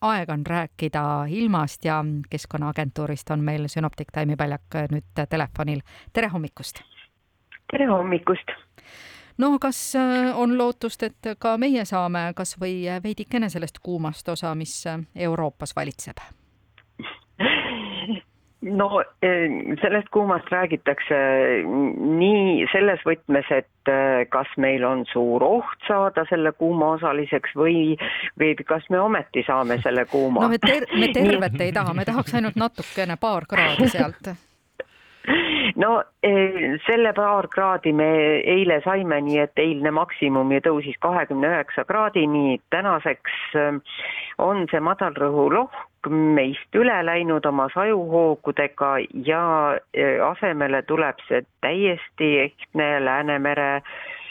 aeg on rääkida ilmast ja Keskkonnaagentuurist on meil sünoptik Taimi Paljak nüüd telefonil. tere hommikust! tere hommikust! no kas äh, on lootust, et ka meie saame kas või veidikene sellest kuumast osa, mis Euroopas valitseb? No eh, sellest kuumast räägitakse nii selles võtmes, et eh, kas meil on suur oht saada selle kuuma osaliseks või, või kas me ometi saame selle kuuma. no me ter-, me tervet ei taha, me tahaks ainult natukene, paar kraadi sealt. No eh, selle paar kraadi me eile saime, nii et eilne maksimum ju tõusis kahekümne üheksa kraadini, tänaseks on see madalrõhulohk meist üle läinud oma sajuhoogudega ja e, asemele tuleb see täiesti ehtne Läänemere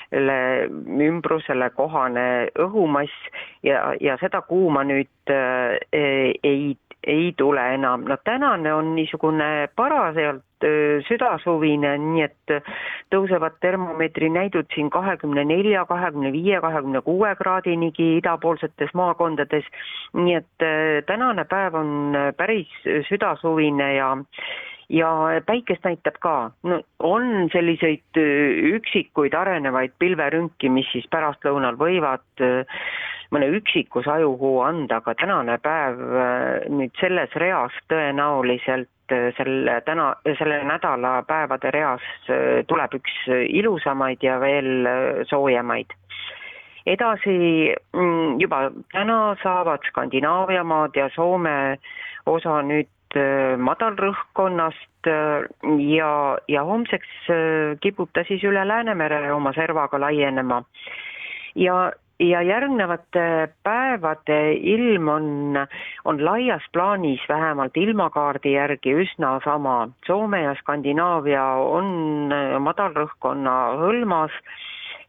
ümbrusele kohane õhumass ja, ja seda kuuma nüüd äh, ei ei tule enam, no tänane on niisugune parasjaolt südasuvine, nii et tõusevad termomeetri näidud siin kahekümne nelja, kahekümne viie, kahekümne kuue kraadinigi idapoolsetes maakondades. nii et tänane päev on päris südasuvine ja ja päikest näitab ka, no on selliseid üksikuid arenevaid pilverünki, mis siis pärastlõunal võivad mõne üksiku sajuhuu anda, aga tänane päev nüüd selles reas tõenäoliselt selle täna, selle nädala päevade reas tuleb üks ilusamaid ja veel soojemaid. edasi mm, juba täna saavad Skandinaavia maad ja Soome osa nüüd madalrõhkkonnast ja, ja homseks kipub ta siis üle Läänemere oma servaga laienema. ja ja järgnevate päevade ilm on, on laias plaanis vähemalt ilmakaardi järgi üsna sama. Soome ja Skandinaavia on madalrõhkkonna hõlmas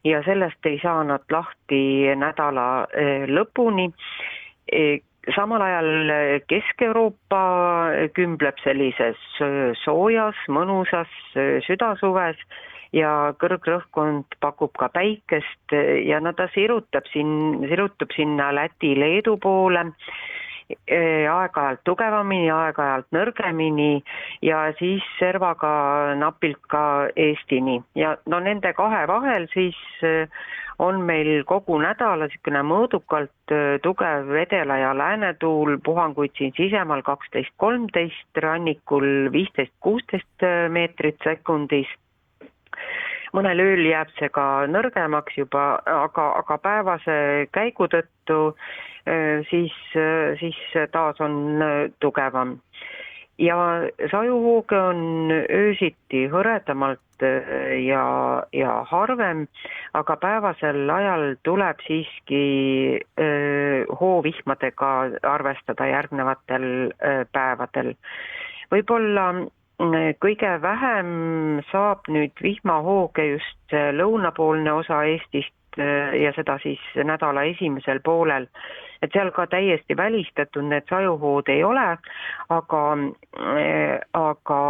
ja sellest ei saa nad lahti nädala lõpuni samal ajal Kesk-Euroopa kümbleb sellises soojas, mõnusas südasuves ja kõrgrõhkkond pakub ka päikest ja no ta sirutab siin, sirutub sinna Läti-Leedu poole aeg-ajalt tugevamini, aeg-ajalt nõrgemini ja siis servaga napilt ka Eestini. Ja no nende kahe vahel siis e, on meil kogu nädala niisugune mõõdukalt e, tugev edela- ja läänetuul, puhanguid siin sisemaal kaksteist, kolmteist, rannikul viisteist, kuusteist meetrit sekundis mõnel ööl jääb see ka nõrgemaks juba, aga, aga päevase käigu tõttu siis, siis taas on tugevam. ja sajuhooge on öösiti hõredamalt ja, ja harvem, aga päevasel ajal tuleb siiski hoovihmadega arvestada järgnevatel öö, päevadel. võib-olla kõige vähem saab nüüd vihmahooge just lõunapoolne osa Eestist äh, ja seda siis nädala esimesel poolel. et seal ka täiesti välistatud need sajuhood ei ole, aga, äh, aga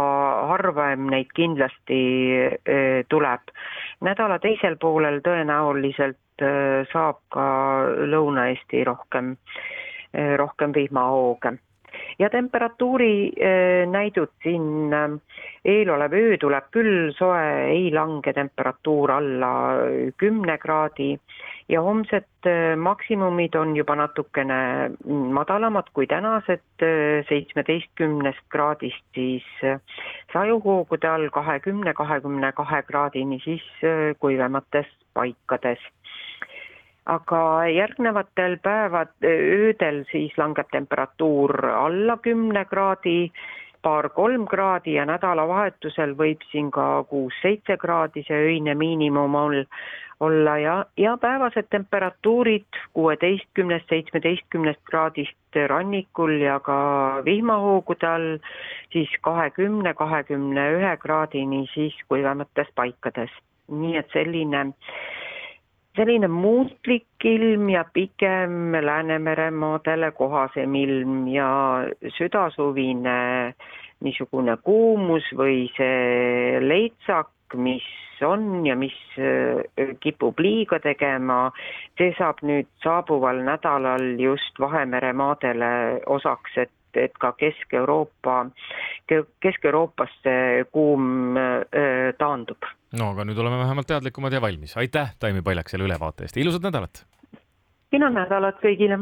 harvem neid kindlasti äh, tuleb. nädala teisel poolel tõenäoliselt saab ka Lõuna-Eesti rohkem, rohkem vihmahooge ja temperatuuri äh, näidud siin äh, eelolev öö tuleb küll soe, ei lange temperatuur alla kümne kraadi. Ja homsed maksimumid on juba natukene madalamad kui tänased, seitsmeteistkümnest kraadist siis sajuhoogude all kahekümne, kahekümne kahe kraadini siis kuivemates paikades aga järgnevatel päevad, öödel siis langeb temperatuur alla kümne kraadi, paar-kolm kraadi ja nädalavahetusel võib siin ka kuus-seitse kraadi see öine miinimum ol, olla ja, ja päevased temperatuurid kuueteistkümnest, seitsmeteistkümnest kraadist rannikul ja ka vihmahoogude all siis kahekümne, kahekümne ühe kraadini siis kuivemates paikades. nii et selline äh, selline muutlik ilm ja pigem Läänemere maadele kohasem ilm ja südasuvine niisugune kuumus või see leitsak mis on ja mis kipub liiga tegema, see saab nüüd saabuval nädalal just Vahemere maadele osaks, et et ka Kesk-Euroopa, Kesk-Euroopas see kuum taandub. No aga nüüd oleme vähemalt teadlikumad ja valmis. aitäh, Taimi Paljak, selle ülevaate eest, ilusat nädalat! kena nädalat kõigile!